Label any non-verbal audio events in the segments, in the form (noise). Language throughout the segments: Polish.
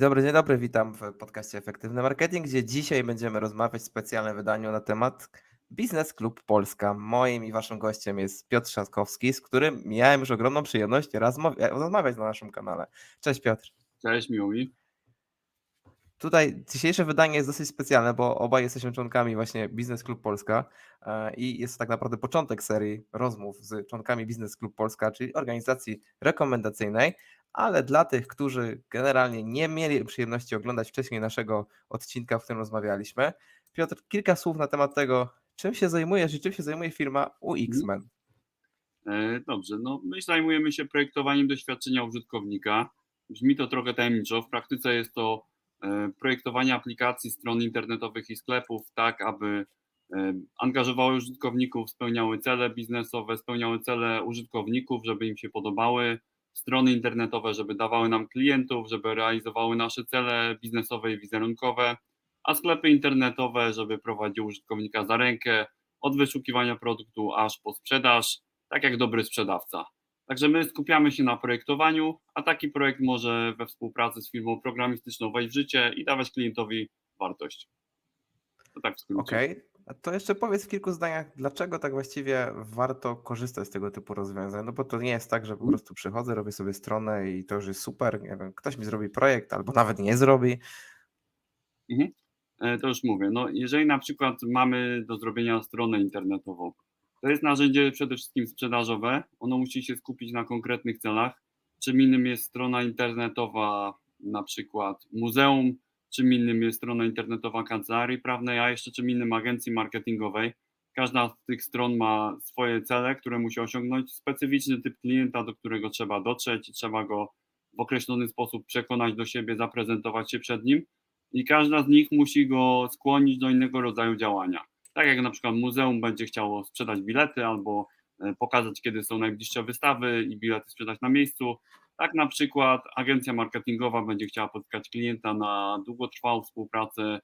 dobry, dzień dobry. Witam w podcaście Efektywny Marketing, gdzie dzisiaj będziemy rozmawiać w specjalnym wydaniu na temat Biznes Klub Polska. Moim i waszym gościem jest Piotr Szatkowski, z którym miałem już ogromną przyjemność rozmawiać na naszym kanale. Cześć Piotr. Cześć, miło mi. Tutaj dzisiejsze wydanie jest dosyć specjalne, bo obaj jesteśmy członkami właśnie Biznes Klub Polska e, i jest to tak naprawdę początek serii rozmów z członkami Biznes Klub Polska, czyli organizacji rekomendacyjnej, ale dla tych, którzy generalnie nie mieli przyjemności oglądać wcześniej naszego odcinka, w którym rozmawialiśmy, Piotr, kilka słów na temat tego, czym się zajmujesz i czym się zajmuje firma UX-Men. E, dobrze, no my zajmujemy się projektowaniem doświadczenia użytkownika. Brzmi to trochę tajemniczo, w praktyce jest to e, projektowanie aplikacji, stron internetowych i sklepów tak, aby e, angażowały użytkowników, spełniały cele biznesowe, spełniały cele użytkowników, żeby im się podobały, strony internetowe, żeby dawały nam klientów, żeby realizowały nasze cele biznesowe i wizerunkowe, a sklepy internetowe, żeby prowadziły użytkownika za rękę od wyszukiwania produktu aż po sprzedaż, tak jak dobry sprzedawca. Także my skupiamy się na projektowaniu, a taki projekt może we współpracy z firmą programistyczną wejść w życie i dawać klientowi wartość. To tak w skrócie. Okej, okay. A to jeszcze powiedz w kilku zdaniach, dlaczego tak właściwie warto korzystać z tego typu rozwiązań? No bo to nie jest tak, że po mhm. prostu przychodzę, robię sobie stronę i to już jest super. Nie wiem, ktoś mi zrobi projekt albo nawet nie zrobi. Mhm. E, to już mówię. No, jeżeli na przykład mamy do zrobienia stronę internetową, to jest narzędzie przede wszystkim sprzedażowe. Ono musi się skupić na konkretnych celach. Czym innym jest strona internetowa, na przykład muzeum, czym innym jest strona internetowa kancelarii prawnej, a jeszcze czym innym agencji marketingowej. Każda z tych stron ma swoje cele, które musi osiągnąć, specyficzny typ klienta, do którego trzeba dotrzeć i trzeba go w określony sposób przekonać do siebie, zaprezentować się przed nim i każda z nich musi go skłonić do innego rodzaju działania. Tak jak na przykład muzeum będzie chciało sprzedać bilety albo e, pokazać, kiedy są najbliższe wystawy i bilety sprzedać na miejscu, tak na przykład agencja marketingowa będzie chciała spotkać klienta na długotrwałą współpracę e,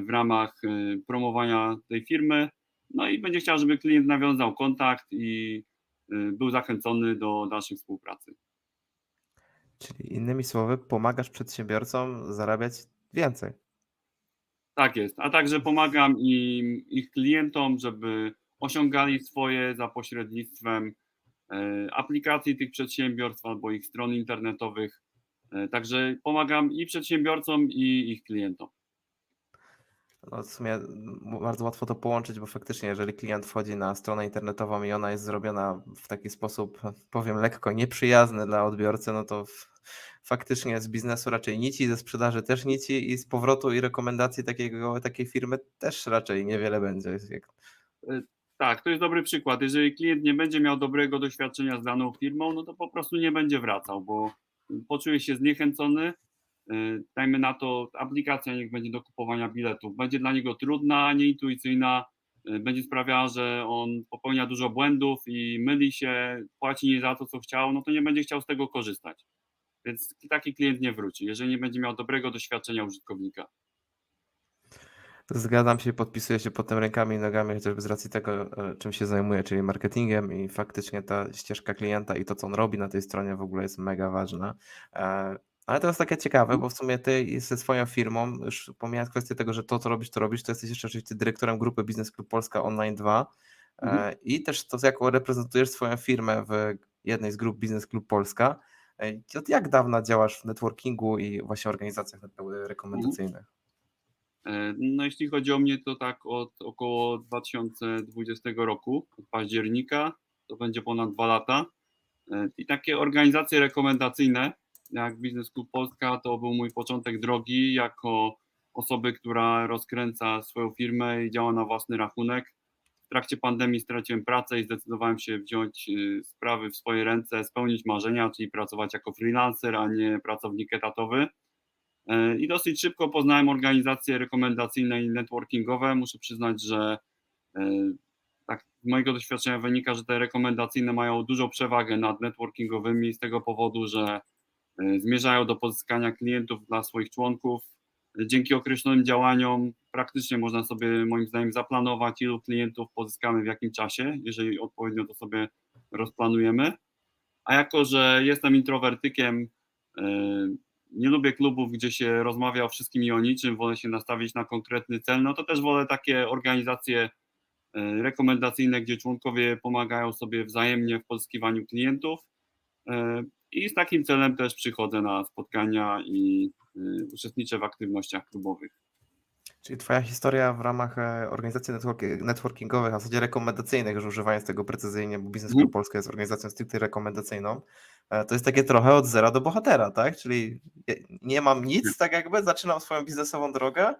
w ramach e, promowania tej firmy, no i będzie chciała, żeby klient nawiązał kontakt i e, był zachęcony do dalszej współpracy. Czyli innymi słowy, pomagasz przedsiębiorcom zarabiać więcej. Tak jest, a także pomagam im, ich klientom, żeby osiągali swoje za pośrednictwem aplikacji tych przedsiębiorstw albo ich stron internetowych. E, także pomagam i przedsiębiorcom, i ich klientom. No w sumie bardzo łatwo to połączyć, bo faktycznie, jeżeli klient wchodzi na stronę internetową i ona jest zrobiona w taki sposób, powiem lekko, nieprzyjazny dla odbiorcy, no to faktycznie z biznesu raczej nici, ze sprzedaży też nici i z powrotu i rekomendacji takiego, takiej firmy też raczej niewiele będzie. Tak, to jest dobry przykład. Jeżeli klient nie będzie miał dobrego doświadczenia z daną firmą, no to po prostu nie będzie wracał, bo poczuje się zniechęcony. Y, dajmy na to, aplikacja niech będzie do kupowania biletów. Będzie dla niego trudna, nieintuicyjna, y, będzie sprawiała, że on popełnia dużo błędów i myli się, płaci nie za to, co chciał, no to nie będzie chciał z tego korzystać. Więc taki klient nie wróci, jeżeli nie będzie miał dobrego doświadczenia użytkownika. Zgadzam się, podpisuję się pod tym rękami i nogami, chociażby z racji tego, e, czym się zajmuję, czyli marketingiem i faktycznie ta ścieżka klienta i to, co on robi na tej stronie w ogóle jest mega ważna. E, ale to jest takie ciekawe, bo w sumie ty ze swoją firmą, już pomijając kwestię tego, że to, co robisz, to robisz, to jesteś jeszcze oczywiście dyrektorem grupy Biznes Club Polska Online 2 e, mhm. i też to, jako reprezentujesz swoją firmę w jednej z grup Biznes Club Polska. Od jak dawna działasz w networkingu i właśnie organizacjach rekomendacyjnych? E, no jeśli chodzi o mnie, to tak od około 2020 roku, od października, to będzie ponad dwa lata. E, I takie organizacje rekomendacyjne, jak Biznes Club Polska, to był mój początek drogi jako osoby, która rozkręca swoją firmę i działa na własny rachunek. W trakcie pandemii straciłem pracę i zdecydowałem się wziąć e, sprawy w swoje ręce, spełnić marzenia, czyli pracować jako freelancer, a nie pracownik etatowy. E, I dosyć szybko poznałem organizacje rekomendacyjne i networkingowe. Muszę przyznać, że e, tak z mojego doświadczenia wynika, że te rekomendacyjne mają dużą przewagę nad networkingowymi z tego powodu, że e, zmierzają do pozyskania klientów dla swoich członków. Dzięki określonym działaniom praktycznie można sobie moim zdaniem zaplanować, ilu klientów pozyskamy w jakim czasie, jeżeli odpowiednio to sobie rozplanujemy. A jako, że jestem introwertykiem, nie lubię klubów, gdzie się rozmawia o wszystkim i o niczym, wolę się nastawić na konkretny cel, no to też wolę takie organizacje e, rekomendacyjne, gdzie członkowie pomagają sobie wzajemnie w pozyskiwaniu klientów e, i z takim celem też przychodzę na spotkania i e, uczestniczę w aktywnościach klubowych. Czyli twoja historia w ramach e, organizacji networki- networkingowych, a w zasadzie rekomendacyjnych, już używając tego precyzyjnie, bo Mhm. Club Polska jest organizacją stricte rekomendacyjną, e, to jest takie trochę od zera do bohatera, tak? Czyli nie mam nic, tak jakby, zaczynam swoją biznesową drogę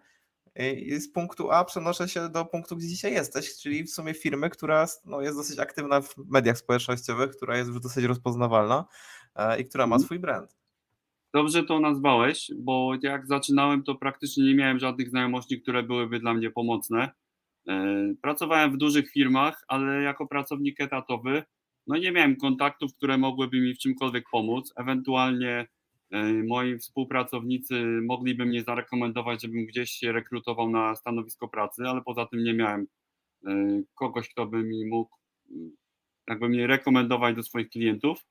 i i z punktu A przenoszę się do punktu, gdzie dzisiaj jesteś, czyli w sumie firmy, która no, jest dosyć aktywna w mediach społecznościowych, która jest już dosyć rozpoznawalna e, i która ma Mhm. swój brand. Dobrze to nazwałeś, bo jak zaczynałem, to praktycznie nie miałem żadnych znajomości, które byłyby dla mnie pomocne. E, Pracowałem w dużych firmach, ale jako pracownik etatowy, no nie miałem kontaktów, które mogłyby mi w czymkolwiek pomóc. Ewentualnie e, moi współpracownicy mogliby mnie zarekomendować, żebym gdzieś się rekrutował na stanowisko pracy, ale poza tym nie miałem e, kogoś, kto by mi mógł jakby mnie rekomendować do swoich klientów.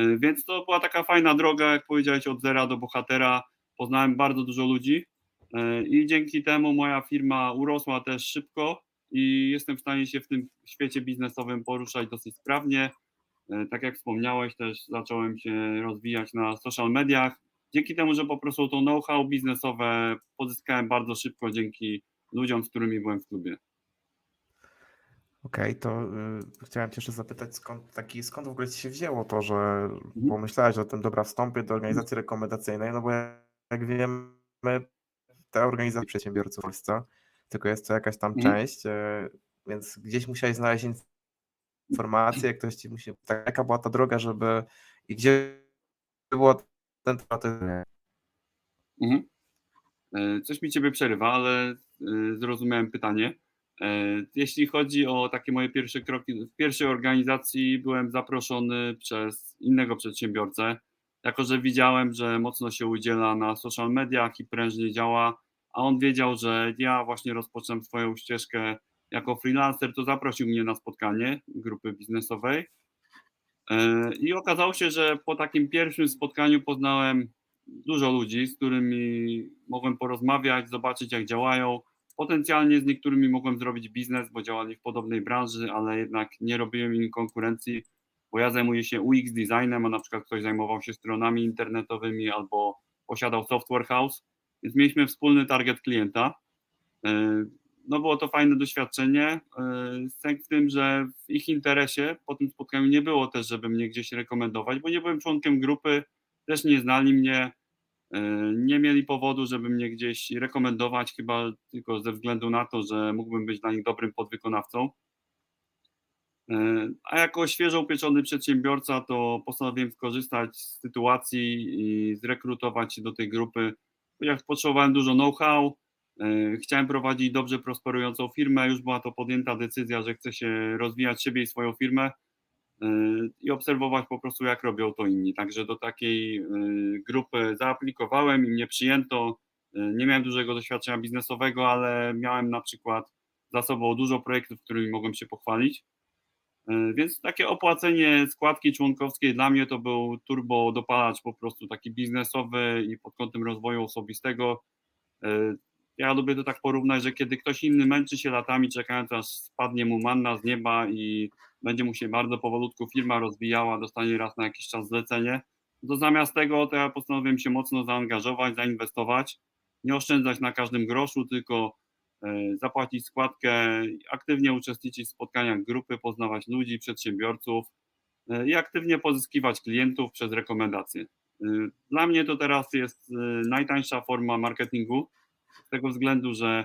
Y, Więc to była taka fajna droga, jak powiedziałeś, od zera do bohatera. Poznałem bardzo dużo ludzi y, i dzięki temu moja firma urosła też szybko i jestem w stanie się w tym świecie biznesowym poruszać dosyć sprawnie. Y, Tak jak wspomniałeś, też zacząłem się rozwijać na social mediach. Dzięki temu, że po prostu to know-how biznesowe pozyskałem bardzo szybko dzięki ludziom, z którymi byłem w klubie. Okej, to y, chciałem Cię jeszcze zapytać, skąd, taki, skąd w ogóle Ci się wzięło to, że pomyślałeś o tym, dobra, wstąpię do organizacji rekomendacyjnej, no bo jak wiemy, te organizacje przedsiębiorców w Polsce, tylko jest to jakaś tam Mhm. część, y, więc gdzieś musiałeś znaleźć inf- informacje, ktoś Ci musi, tak, jaka była ta droga, żeby i gdzie było ten proces? Mhm. E, Coś mi ciebie przerywa, ale e, zrozumiałem pytanie. E, Jeśli chodzi o takie moje pierwsze kroki, w pierwszej organizacji byłem zaproszony przez innego przedsiębiorcę, jako że widziałem, że mocno się udziela na social mediach i prężnie działa, a on wiedział, że ja właśnie rozpoczynam swoją ścieżkę jako freelancer, to zaprosił mnie na spotkanie grupy biznesowej. E, I okazało się, że po takim pierwszym spotkaniu poznałem dużo ludzi, z którymi mogłem porozmawiać, zobaczyć jak działają. Potencjalnie z niektórymi mogłem zrobić biznes, bo działali w podobnej branży, ale jednak nie robiłem im konkurencji, bo ja zajmuję się UX designem, a na przykład ktoś zajmował się stronami internetowymi albo posiadał software house, więc mieliśmy wspólny target klienta. E, No było to fajne doświadczenie. E, Sęk w tym, że w ich interesie po tym spotkaniu nie było też, żeby mnie gdzieś rekomendować, bo nie byłem członkiem grupy, też nie znali mnie, nie mieli powodu, żeby mnie gdzieś rekomendować, chyba tylko ze względu na to, że mógłbym być dla nich dobrym podwykonawcą. E, A jako świeżo upieczony przedsiębiorca, to postanowiłem skorzystać z sytuacji i zrekrutować się do tej grupy, ponieważ potrzebowałem dużo know-how, e, chciałem prowadzić dobrze prosperującą firmę, już była to podjęta decyzja, że chcę się rozwijać siebie i swoją firmę. e, i obserwować po prostu, jak robią to inni. Także do takiej e, grupy zaaplikowałem i mnie przyjęto. E, Nie miałem dużego doświadczenia biznesowego, ale miałem na przykład za sobą dużo projektów, którymi mogłem się pochwalić. Więc takie opłacenie składki członkowskiej dla mnie to był turbo dopalacz po prostu taki biznesowy i pod kątem rozwoju osobistego. Ja lubię to tak porównać, że kiedy ktoś inny męczy się latami czekając aż spadnie mu manna z nieba i będzie mu się bardzo powolutku firma rozwijała, dostanie raz na jakiś czas zlecenie, to zamiast tego to ja postanowiłem się mocno zaangażować, zainwestować, nie oszczędzać na każdym groszu, tylko e, zapłacić składkę, aktywnie uczestniczyć w spotkaniach grupy, poznawać ludzi, przedsiębiorców e, i aktywnie pozyskiwać klientów przez rekomendacje. E, Dla mnie to teraz jest najtańsza forma marketingu, z tego względu, że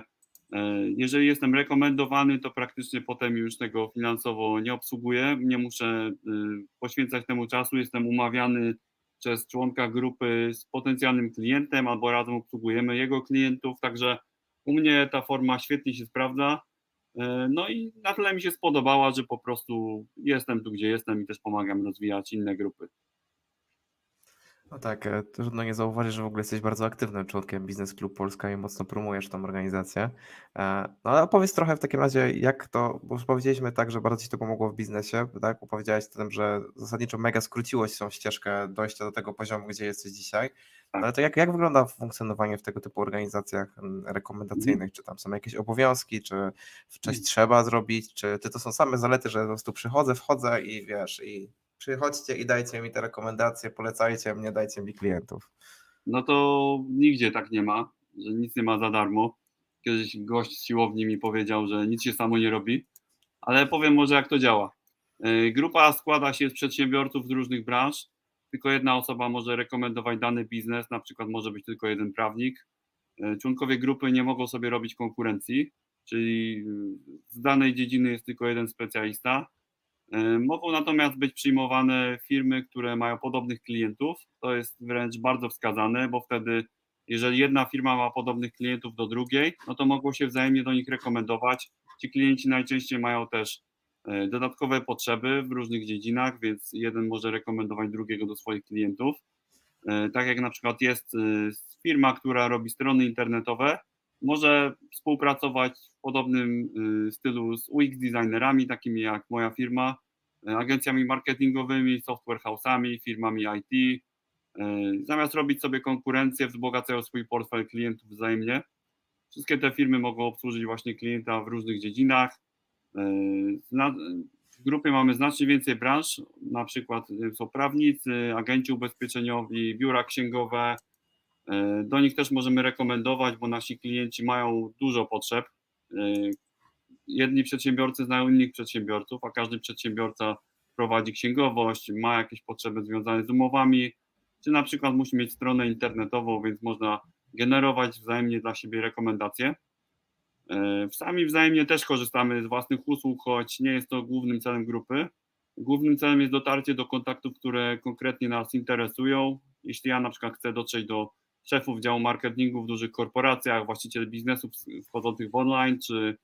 e, jeżeli jestem rekomendowany, to praktycznie potem już tego finansowo nie obsługuję, nie muszę e, poświęcać temu czasu, jestem umawiany przez członka grupy z potencjalnym klientem albo razem obsługujemy jego klientów, także u mnie ta forma świetnie się sprawdza. E, No i na tyle mi się spodobała, że po prostu jestem tu, gdzie jestem i też pomagam rozwijać inne grupy. No tak, e, trudno nie zauważyć, że w ogóle jesteś bardzo aktywnym członkiem Biznes Klub Polska i mocno promujesz tą organizację. E, No ale opowiedz trochę w takim razie, jak to, bo już powiedzieliśmy tak, że bardzo Ci to pomogło w biznesie, tak? Opowiedziałeś o tym, że zasadniczo mega skróciłeś tą ścieżkę dojścia do tego poziomu, gdzie jesteś dzisiaj. Tak. Ale to jak, jak wygląda funkcjonowanie w tego typu organizacjach mm, rekomendacyjnych? Czy tam są jakieś obowiązki, czy coś trzeba zrobić, czy, czy to są same zalety, że po prostu przychodzę, wchodzę i wiesz, i przychodźcie i dajcie mi te rekomendacje, polecajcie mnie, dajcie mi klientów. No to nigdzie tak nie ma, że nic nie ma za darmo. Kiedyś gość siłowni mi powiedział, że nic się samo nie robi, ale powiem może jak to działa. Yy, Grupa składa się z przedsiębiorców z różnych branż. Tylko jedna osoba może rekomendować dany biznes, na przykład może być tylko jeden prawnik. Yy, Członkowie grupy nie mogą sobie robić konkurencji, czyli yy, z danej dziedziny jest tylko jeden specjalista. E, Mogą natomiast być przyjmowane firmy, które mają podobnych klientów. To jest wręcz bardzo wskazane, bo wtedy, jeżeli jedna firma ma podobnych klientów do drugiej, no to mogą się wzajemnie do nich rekomendować. Ci klienci najczęściej mają też e, dodatkowe potrzeby w różnych dziedzinach, więc jeden może rekomendować drugiego do swoich klientów. E, Tak jak na przykład jest firma, która robi strony internetowe, może współpracować w podobnym y, stylu z UX designerami, takimi jak moja firma, y, agencjami marketingowymi, software house'ami, firmami IT. Y, Zamiast robić sobie konkurencję, wzbogacają swój portfel klientów wzajemnie. Wszystkie te firmy mogą obsłużyć właśnie klienta w różnych dziedzinach. W grupie mamy znacznie więcej branż, na przykład są prawnicy, agenci ubezpieczeniowi, biura księgowe, do nich też możemy rekomendować, bo nasi klienci mają dużo potrzeb. E, Jedni przedsiębiorcy znają innych przedsiębiorców, a każdy przedsiębiorca prowadzi księgowość, ma jakieś potrzeby związane z umowami, czy na przykład musi mieć stronę internetową, więc można generować wzajemnie dla siebie rekomendacje. E, Sami wzajemnie też korzystamy z własnych usług, choć nie jest to głównym celem grupy. Głównym celem jest dotarcie do kontaktów, które konkretnie nas interesują. Jeśli ja na przykład chcę dotrzeć do szefów działu marketingu w dużych korporacjach, właścicieli biznesów wchodzących w online, czy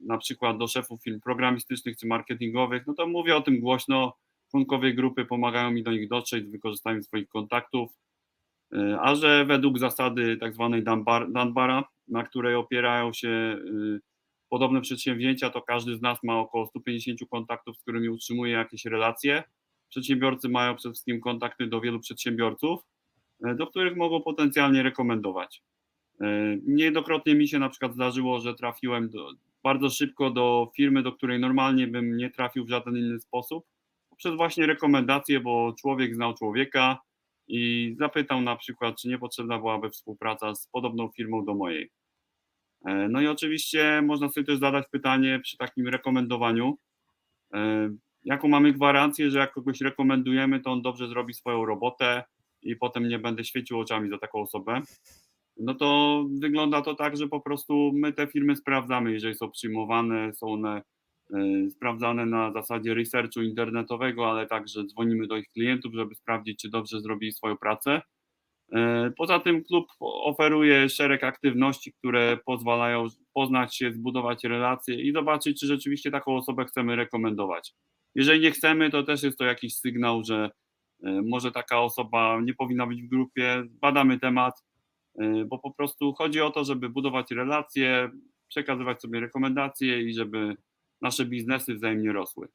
na przykład do szefów firm programistycznych czy marketingowych, no to mówię o tym głośno. Członkowie grupy pomagają mi do nich dotrzeć z wykorzystaniem swoich kontaktów. E, A że według zasady tak zwanej Dunbar, Dunbara, na której opierają się e, podobne przedsięwzięcia, to każdy z nas ma około 150 kontaktów, z którymi utrzymuje jakieś relacje. Przedsiębiorcy mają przede wszystkim kontakty do wielu przedsiębiorców, do których mogą potencjalnie rekomendować. E, Niejednokrotnie mi się na przykład zdarzyło, że trafiłem do, bardzo szybko do firmy, do której normalnie bym nie trafił w żaden inny sposób, poprzez właśnie rekomendacje, bo człowiek znał człowieka i zapytał na przykład, czy nie potrzebna byłaby współpraca z podobną firmą do mojej. E, No i oczywiście można sobie też zadać pytanie przy takim rekomendowaniu, e, jaką mamy gwarancję, że jak kogoś rekomendujemy, to on dobrze zrobi swoją robotę i potem nie będę świecił oczami za taką osobę. No to wygląda to tak, że po prostu my te firmy sprawdzamy, jeżeli są przyjmowane, są one e, sprawdzane na zasadzie researchu internetowego, ale także dzwonimy do ich klientów, żeby sprawdzić, czy dobrze zrobili swoją pracę. E, Poza tym klub oferuje szereg aktywności, które pozwalają poznać się, zbudować relacje i zobaczyć, czy rzeczywiście taką osobę chcemy rekomendować. Jeżeli nie chcemy, to też jest to jakiś sygnał, że może taka osoba nie powinna być w grupie. Badamy temat, e, bo po prostu chodzi o to, żeby budować relacje, przekazywać sobie rekomendacje i żeby nasze biznesy wzajemnie rosły.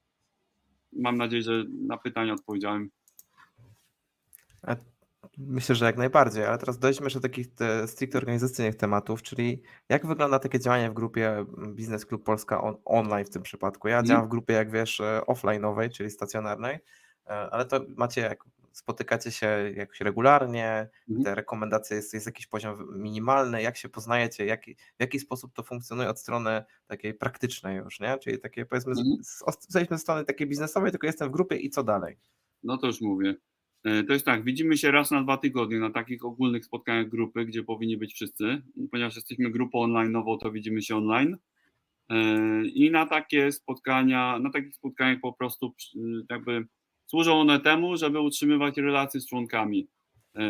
Mam nadzieję, że na pytanie odpowiedziałem. Myślę, że jak najbardziej, ale teraz dojdźmy jeszcze do takich te stricte organizacyjnych tematów, czyli jak wygląda takie działanie w grupie mm, Biznes Klub Polska on, online w tym przypadku? Ja Mhm. działam w grupie, jak wiesz, e, offline'owej, czyli stacjonarnej, e, ale to macie, jak spotykacie się jakoś regularnie, Mhm. te rekomendacje, jest, jest jakiś poziom minimalny, jak się poznajecie, jaki, w jaki sposób to funkcjonuje od strony takiej praktycznej już, nie? Czyli takie powiedzmy, z- Mhm. zejdźmy z strony takiej biznesowej, tylko jestem w grupie i co dalej? No to już mówię. E, To jest tak, widzimy się raz na dwa tygodnie na takich ogólnych spotkaniach grupy, gdzie powinni być wszyscy. Ponieważ jesteśmy grupą online'ową, to widzimy się online. E, I na takie spotkania, na takich spotkaniach po prostu jakby służą one temu, żeby utrzymywać relacje z członkami. E,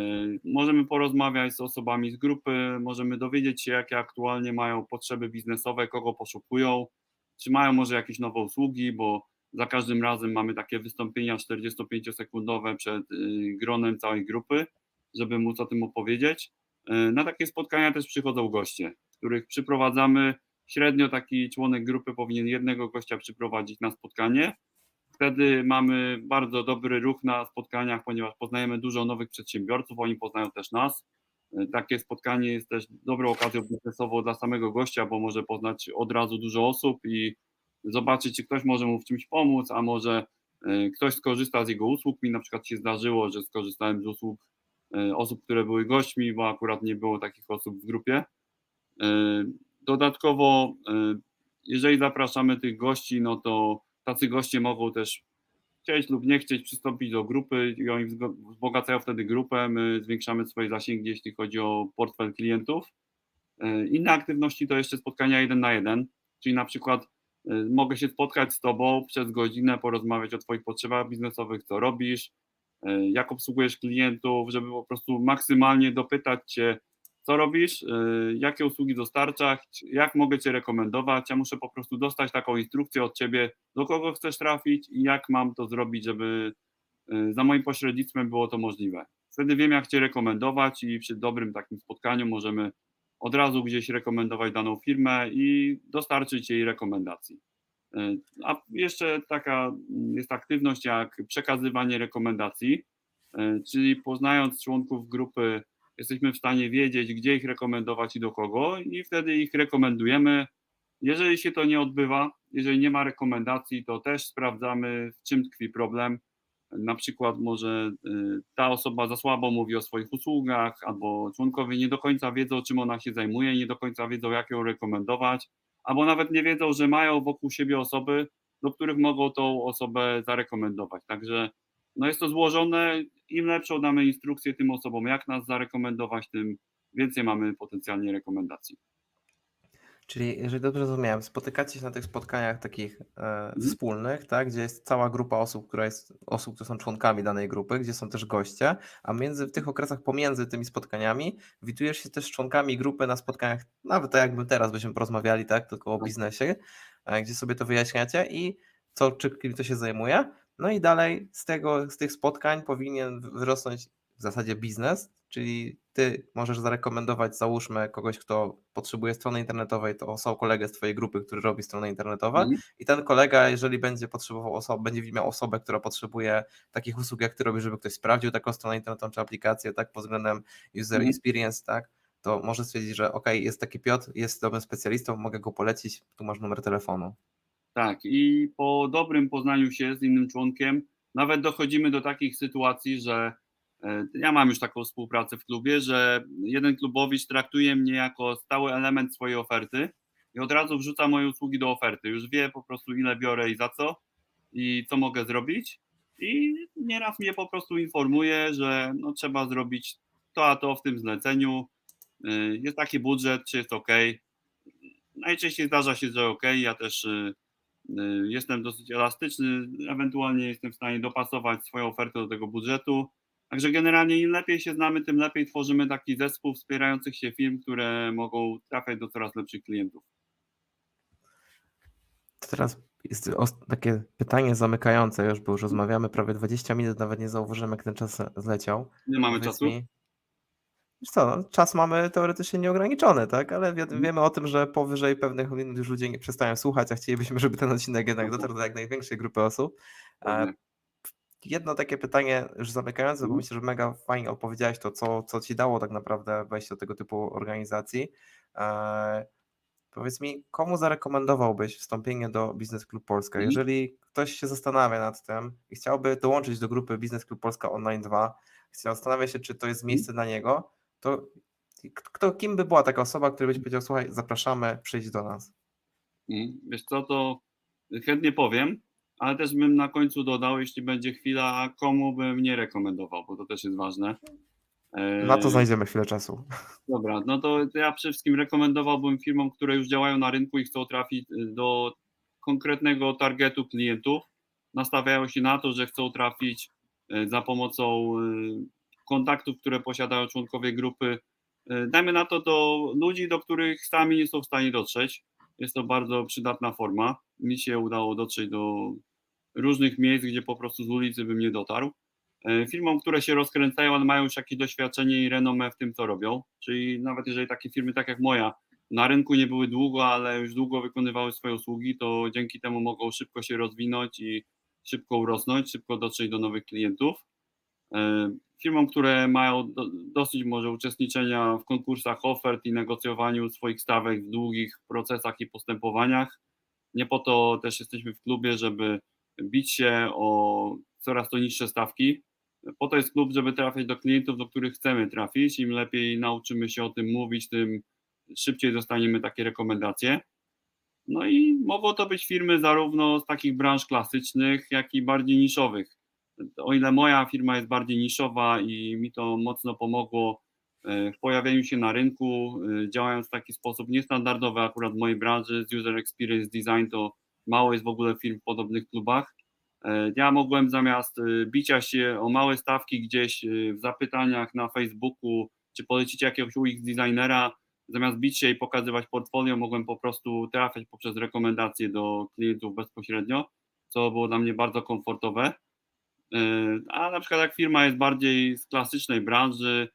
Możemy porozmawiać z osobami z grupy, możemy dowiedzieć się, jakie aktualnie mają potrzeby biznesowe, kogo poszukują, czy mają może jakieś nowe usługi, bo za każdym razem mamy takie wystąpienia 45-sekundowe przed y, gronem całej grupy, żeby móc o tym opowiedzieć. Y, Na takie spotkania też przychodzą goście, których przyprowadzamy. Średnio taki członek grupy powinien jednego gościa przyprowadzić na spotkanie. Wtedy mamy bardzo dobry ruch na spotkaniach, ponieważ poznajemy dużo nowych przedsiębiorców, oni poznają też nas. E, Takie spotkanie jest też dobrą okazją biznesową dla samego gościa, bo może poznać od razu dużo osób i zobaczyć, czy ktoś może mu w czymś pomóc, a może e, ktoś skorzysta z jego usług. Mi na przykład się zdarzyło, że skorzystałem z usług e, osób, które były gośćmi, bo akurat nie było takich osób w grupie. Dodatkowo, jeżeli zapraszamy tych gości, no to tacy goście mogą też chcieć lub nie chcieć przystąpić do grupy i oni wzbogacają wtedy grupę, my zwiększamy swoje zasięgi, jeśli chodzi o portfel klientów. E, Inne aktywności to jeszcze spotkania jeden na jeden, czyli na przykład e, mogę się spotkać z Tobą przez godzinę, porozmawiać o Twoich potrzebach biznesowych, co robisz, e, jak obsługujesz klientów, żeby po prostu maksymalnie dopytać Cię, co robisz, e, jakie usługi dostarczasz, jak mogę Cię rekomendować. Ja muszę po prostu dostać taką instrukcję od Ciebie, do kogo chcesz trafić i jak mam to zrobić, żeby e, za moim pośrednictwem było to możliwe. Wtedy wiem, jak Cię rekomendować i przy dobrym takim spotkaniu możemy od razu gdzieś rekomendować daną firmę i dostarczyć jej rekomendacji. E, A jeszcze taka mm, jest aktywność jak przekazywanie rekomendacji, czyli poznając członków grupy, jesteśmy w stanie wiedzieć, gdzie ich rekomendować i do kogo, i wtedy ich rekomendujemy. Jeżeli się to nie odbywa, jeżeli nie ma rekomendacji, to też sprawdzamy, w czym tkwi problem. Na przykład może y, ta osoba za słabo mówi o swoich usługach, albo członkowie nie do końca wiedzą, czym ona się zajmuje, nie do końca wiedzą, jak ją rekomendować, albo nawet nie wiedzą, że mają wokół siebie osoby, do których mogą tą osobę zarekomendować. Także no jest to złożone. Im lepszą damy instrukcję tym osobom, jak nas zarekomendować, tym więcej mamy potencjalnie rekomendacji. Czyli jeżeli dobrze zrozumiałem, spotykacie się na tych spotkaniach takich e, wspólnych, tak, gdzie jest cała grupa osób, która jest, osób, które są członkami danej grupy, gdzie są też goście, a między w tych okresach pomiędzy tymi spotkaniami widujesz się też z członkami grupy na spotkaniach, nawet tak jakby teraz byśmy porozmawiali, tak, tylko o Tak. biznesie, e, gdzie sobie to wyjaśniacie i co, czy kim to się zajmuje. No i dalej z tego, z tych spotkań powinien wyrosnąć w zasadzie biznes, czyli ty możesz zarekomendować, załóżmy, kogoś, kto potrzebuje strony internetowej, to są kolegę z twojej grupy, który robi strony internetowe Mhm. i ten kolega, jeżeli będzie potrzebował osoby, będzie miał osobę, która potrzebuje takich usług, jak ty robisz, żeby ktoś sprawdził taką stronę internetową czy aplikację, tak, pod względem user Mhm. experience, tak, to może stwierdzić, że ok, jest taki Piotr, jest dobrym specjalistą, mogę go polecić, tu masz numer telefonu. Tak, i po dobrym poznaniu się z innym członkiem, nawet dochodzimy do takich sytuacji, że e, ja mam już taką współpracę w klubie, że jeden klubowicz traktuje mnie jako stały element swojej oferty i od razu wrzuca moje usługi do oferty. Już wie po prostu, ile biorę i za co i co mogę zrobić. I nieraz mnie po prostu informuje, że no, trzeba zrobić to, a to w tym zleceniu. E, Jest taki budżet, czy jest ok. Najczęściej zdarza się, że ok. Ja też e, Jestem dosyć elastyczny, ewentualnie jestem w stanie dopasować swoją ofertę do tego budżetu. Także generalnie im lepiej się znamy, tym lepiej tworzymy taki zespół wspierających się firm, które mogą trafiać do coraz lepszych klientów. To teraz jest takie pytanie zamykające już, bo już rozmawiamy prawie 20 minut, nawet nie zauważyłem, jak ten czas zleciał. Nie mamy Powiedz czasu. mi- Wiesz co, no, czas mamy teoretycznie nieograniczony, tak? Ale wi- Mhm. wiemy o tym, że powyżej pewnych minut już ludzie nie przestają słuchać, a chcielibyśmy, żeby ten odcinek jednak Mhm. dotarł do jak największej grupy osób. E. Jedno takie pytanie już zamykające, bo Mhm. myślę, że mega fajnie opowiedziałeś to, co, co ci dało tak naprawdę wejście do tego typu organizacji. E, powiedz mi, komu zarekomendowałbyś wstąpienie do Biznes Klub Polska? Jeżeli ktoś się zastanawia nad tym i chciałby dołączyć do grupy Biznes Klub Polska Online 2, zastanawia się, czy to jest miejsce dla niego, to kto, kim by była taka osoba, która byś powiedział, słuchaj, zapraszamy, przyjdź do nas. Mhm. Wiesz co, to chętnie powiem, ale też bym na końcu dodał, jeśli będzie chwila, komu bym nie rekomendował, bo to też jest ważne. Na to E, znajdziemy chwilę czasu. Dobra, no to ja przede wszystkim rekomendowałbym firmom, które już działają na rynku i chcą trafić y, do konkretnego targetu klientów. Nastawiają się na to, że chcą trafić y, za pomocą y, kontaktów, które posiadają członkowie grupy. Y, Dajmy na to do ludzi, do których sami nie są w stanie dotrzeć. Jest to bardzo przydatna forma. Mi się udało dotrzeć do różnych miejsc, gdzie po prostu z ulicy bym nie dotarł e, firmom, które się rozkręcają, ale mają już jakieś doświadczenie i renomę w tym, co robią. Czyli nawet jeżeli takie firmy, tak jak moja, na rynku nie były długo, ale już długo wykonywały swoje usługi, to dzięki temu mogą szybko się rozwinąć i szybko urosnąć, szybko dotrzeć do nowych klientów. Firmom, które mają do, dosyć może uczestniczenia w konkursach ofert i negocjowaniu swoich stawek w długich procesach i postępowaniach. Nie po to też jesteśmy w klubie, żeby bić się o coraz to niższe stawki. Po to jest klub, żeby trafiać do klientów, do których chcemy trafić. Im lepiej nauczymy się o tym mówić, tym szybciej dostaniemy takie rekomendacje. No i mogą to być firmy zarówno z takich branż klasycznych, jak i bardziej niszowych. O ile moja firma jest bardziej niszowa i mi to mocno pomogło e, w pojawieniu się na rynku, e, działając w taki sposób niestandardowy akurat w mojej branży, z User Experience Design to mało jest w ogóle firm w podobnych klubach. E, Ja mogłem zamiast bicia się o małe stawki gdzieś w zapytaniach na Facebooku, czy polecić jakiegoś UX designera, zamiast bić się i pokazywać portfolio, mogłem po prostu trafiać poprzez rekomendacje do klientów bezpośrednio, co było dla mnie bardzo komfortowe. Yy, A na przykład jak firma jest bardziej z klasycznej branży,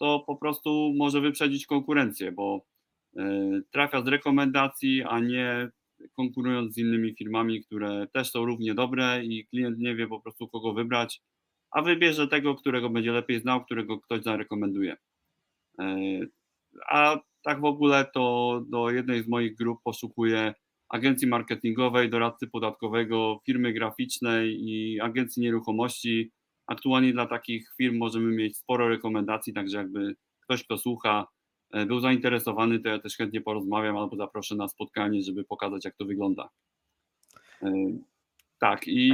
to po prostu może wyprzedzić konkurencję, bo yy, trafia z rekomendacji, a nie konkurując z innymi firmami, które też są równie dobre i klient nie wie po prostu kogo wybrać, a wybierze tego, którego będzie lepiej znał, którego ktoś zarekomenduje. Yy, A tak w ogóle to do jednej z moich grup poszukuję agencji marketingowej, doradcy podatkowego, firmy graficznej i agencji nieruchomości. Aktualnie dla takich firm możemy mieć sporo rekomendacji, także jakby ktoś, kto słucha, e, był zainteresowany, to ja też chętnie porozmawiam albo zaproszę na spotkanie, żeby pokazać, jak to wygląda. E, Tak, i,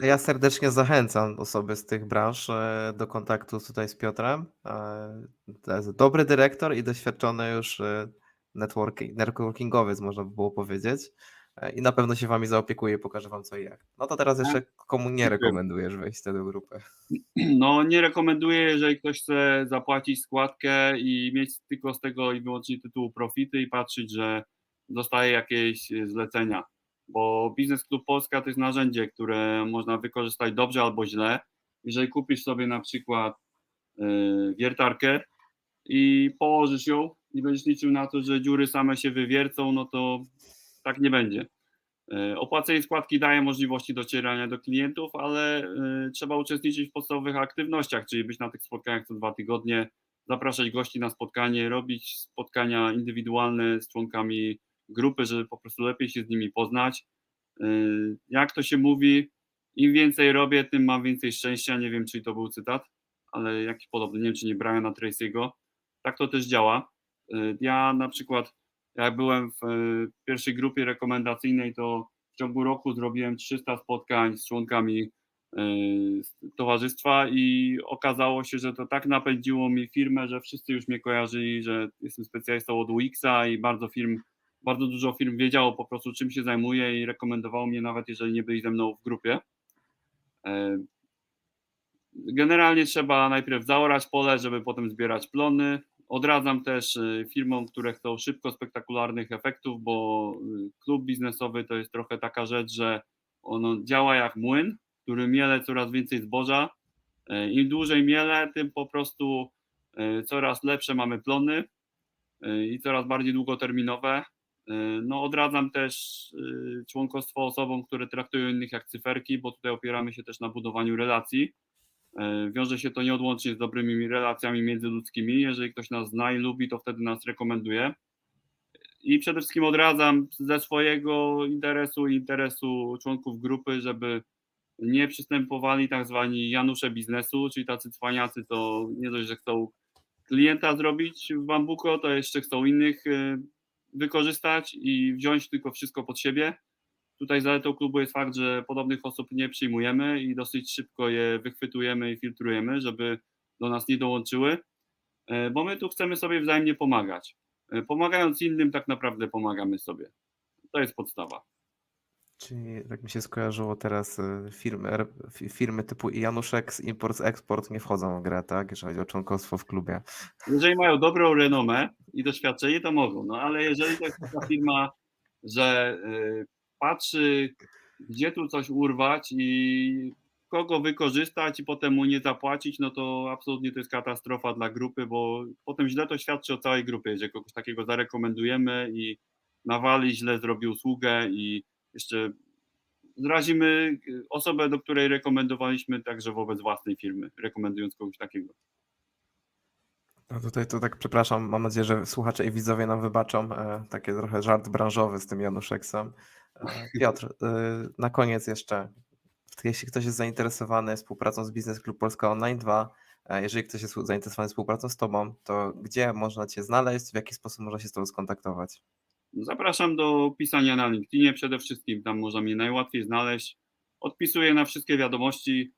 Ja, ja serdecznie zachęcam osoby z tych branż e, do kontaktu tutaj z Piotrem. To jest dobry dyrektor i doświadczony już e, networki- networkingowiec, można by było powiedzieć. E, I na pewno się wami zaopiekuje, pokaże wam co i jak. No to teraz jeszcze komu nie rekomendujesz wejścia do grupy? (clears throat) No, nie rekomenduję, jeżeli ktoś chce zapłacić składkę i mieć tylko z tego i wyłącznie tytułu profity i patrzeć, że dostaje jakieś e, zlecenia. Bo Biznes Klub Polska to jest narzędzie, które można wykorzystać dobrze albo źle. Jeżeli kupisz sobie na przykład e, wiertarkę i położysz ją i będziesz liczył na to, że dziury same się wywiercą, no to tak nie będzie. E, Opłacenie składki daje możliwości docierania do klientów, ale e, trzeba uczestniczyć w podstawowych aktywnościach, czyli być na tych spotkaniach co dwa tygodnie, zapraszać gości na spotkanie, robić spotkania indywidualne z członkami grupy, żeby po prostu lepiej się z nimi poznać. E, Jak to się mówi, im więcej robię, tym mam więcej szczęścia. Nie wiem, czy to był cytat, ale jakiś podobny, nie wiem, czy nie Briana Tracy'ego. Tak to też działa. E, Ja na przykład jak byłem w e, pierwszej grupie rekomendacyjnej, to w ciągu roku zrobiłem 300 spotkań z członkami e, towarzystwa i okazało się, że to tak napędziło mi firmę, że wszyscy już mnie kojarzyli, że jestem specjalistą od UX-a i bardzo firm, bardzo dużo firm wiedziało po prostu czym się zajmuję i rekomendowało mnie nawet jeżeli nie byli ze mną w grupie. Generalnie trzeba najpierw zaorać pole, żeby potem zbierać plony. Odradzam też y, firmom, które chcą szybko spektakularnych efektów, bo y, klub biznesowy to jest trochę taka rzecz, że ono działa jak młyn, który miele coraz więcej zboża. E, Im dłużej miele, tym po prostu e, coraz lepsze mamy plony e, i coraz bardziej długoterminowe. No, odradzam też y, członkostwo osobom, które traktują innych jak cyferki, bo tutaj opieramy się też na budowaniu relacji. E, Wiąże się to nieodłącznie z dobrymi relacjami międzyludzkimi. Jeżeli ktoś nas zna i lubi, to wtedy nas rekomenduje. I przede wszystkim odradzam ze swojego interesu i interesu członków grupy, żeby nie przystępowali tak zwani Janusze biznesu, czyli tacy cwaniacy, to nie dość, że chcą klienta zrobić w Bambuko, to jeszcze chcą innych e, wykorzystać i wziąć tylko wszystko pod siebie. Tutaj zaletą klubu jest fakt, że podobnych osób nie przyjmujemy i dosyć szybko je wychwytujemy i filtrujemy, żeby do nas nie dołączyły, e, bo my tu chcemy sobie wzajemnie pomagać. E, Pomagając innym, tak naprawdę pomagamy sobie. To jest podstawa. Czyli tak mi się skojarzyło teraz e, firmy, firmy typu Januszek, Import, Export nie wchodzą w grę, tak? Jeżeli chodzi o członkostwo w klubie. Jeżeli mają dobrą renomę i doświadczenie, to mogą, no ale jeżeli to jest taka firma, że patrzy, gdzie tu coś urwać i kogo wykorzystać i potem mu nie zapłacić, no to absolutnie to jest katastrofa dla grupy, bo potem źle to świadczy o całej grupie, jeżeli kogoś takiego zarekomendujemy i nawali, źle zrobi usługę i jeszcze zrazimy osobę, do której rekomendowaliśmy także wobec własnej firmy, rekomendując kogoś takiego. No tutaj to tak przepraszam, mam nadzieję, że słuchacze i widzowie nam wybaczą. E, takie trochę żart branżowy z tym Januszeksem. E, Piotr, e, na koniec jeszcze, jeśli ktoś jest zainteresowany współpracą z Biznes Klub Polska Online 2, e, jeżeli ktoś jest zainteresowany współpracą z Tobą, to gdzie można Cię znaleźć, w jaki sposób można się z Tobą skontaktować? Zapraszam do pisania na LinkedInie przede wszystkim, tam można mnie najłatwiej znaleźć. Odpisuję na wszystkie wiadomości,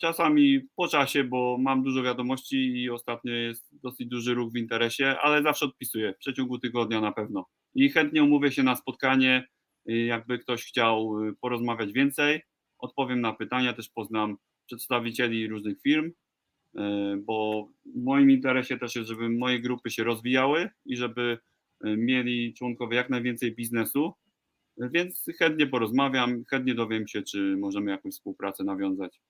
czasami po czasie, bo mam dużo wiadomości i ostatnio jest dosyć duży ruch w interesie, ale zawsze odpisuję, w przeciągu tygodnia na pewno. I chętnie umówię się na spotkanie, jakby ktoś chciał y, porozmawiać więcej. Odpowiem na pytania, też poznam przedstawicieli różnych firm, y, bo w moim interesie też jest, żeby moje grupy się rozwijały i żeby y, mieli członkowie jak najwięcej biznesu, y, więc chętnie porozmawiam, chętnie dowiem się, czy możemy jakąś współpracę nawiązać.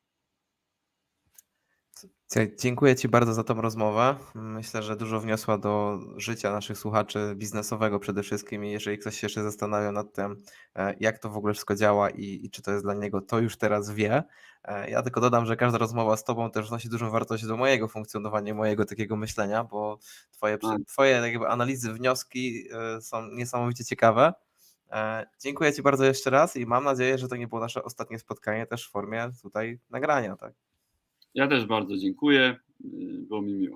Dziękuję Ci bardzo za tą rozmowę. Myślę, że dużo wniosła do życia naszych słuchaczy biznesowego przede wszystkim i jeżeli ktoś się jeszcze zastanawia nad tym, e, jak to w ogóle wszystko działa i, i czy to jest dla niego, to już teraz wie. E, Ja tylko dodam, że każda rozmowa z Tobą też wnosi dużą wartość do mojego funkcjonowania, mojego takiego myślenia, bo Twoje, Tak. twoje jakby analizy, wnioski e, są niesamowicie ciekawe. Dziękuję Ci bardzo jeszcze raz i mam nadzieję, że to nie było nasze ostatnie spotkanie też w formie tutaj nagrania, tak? Ja też bardzo dziękuję, było mi miło.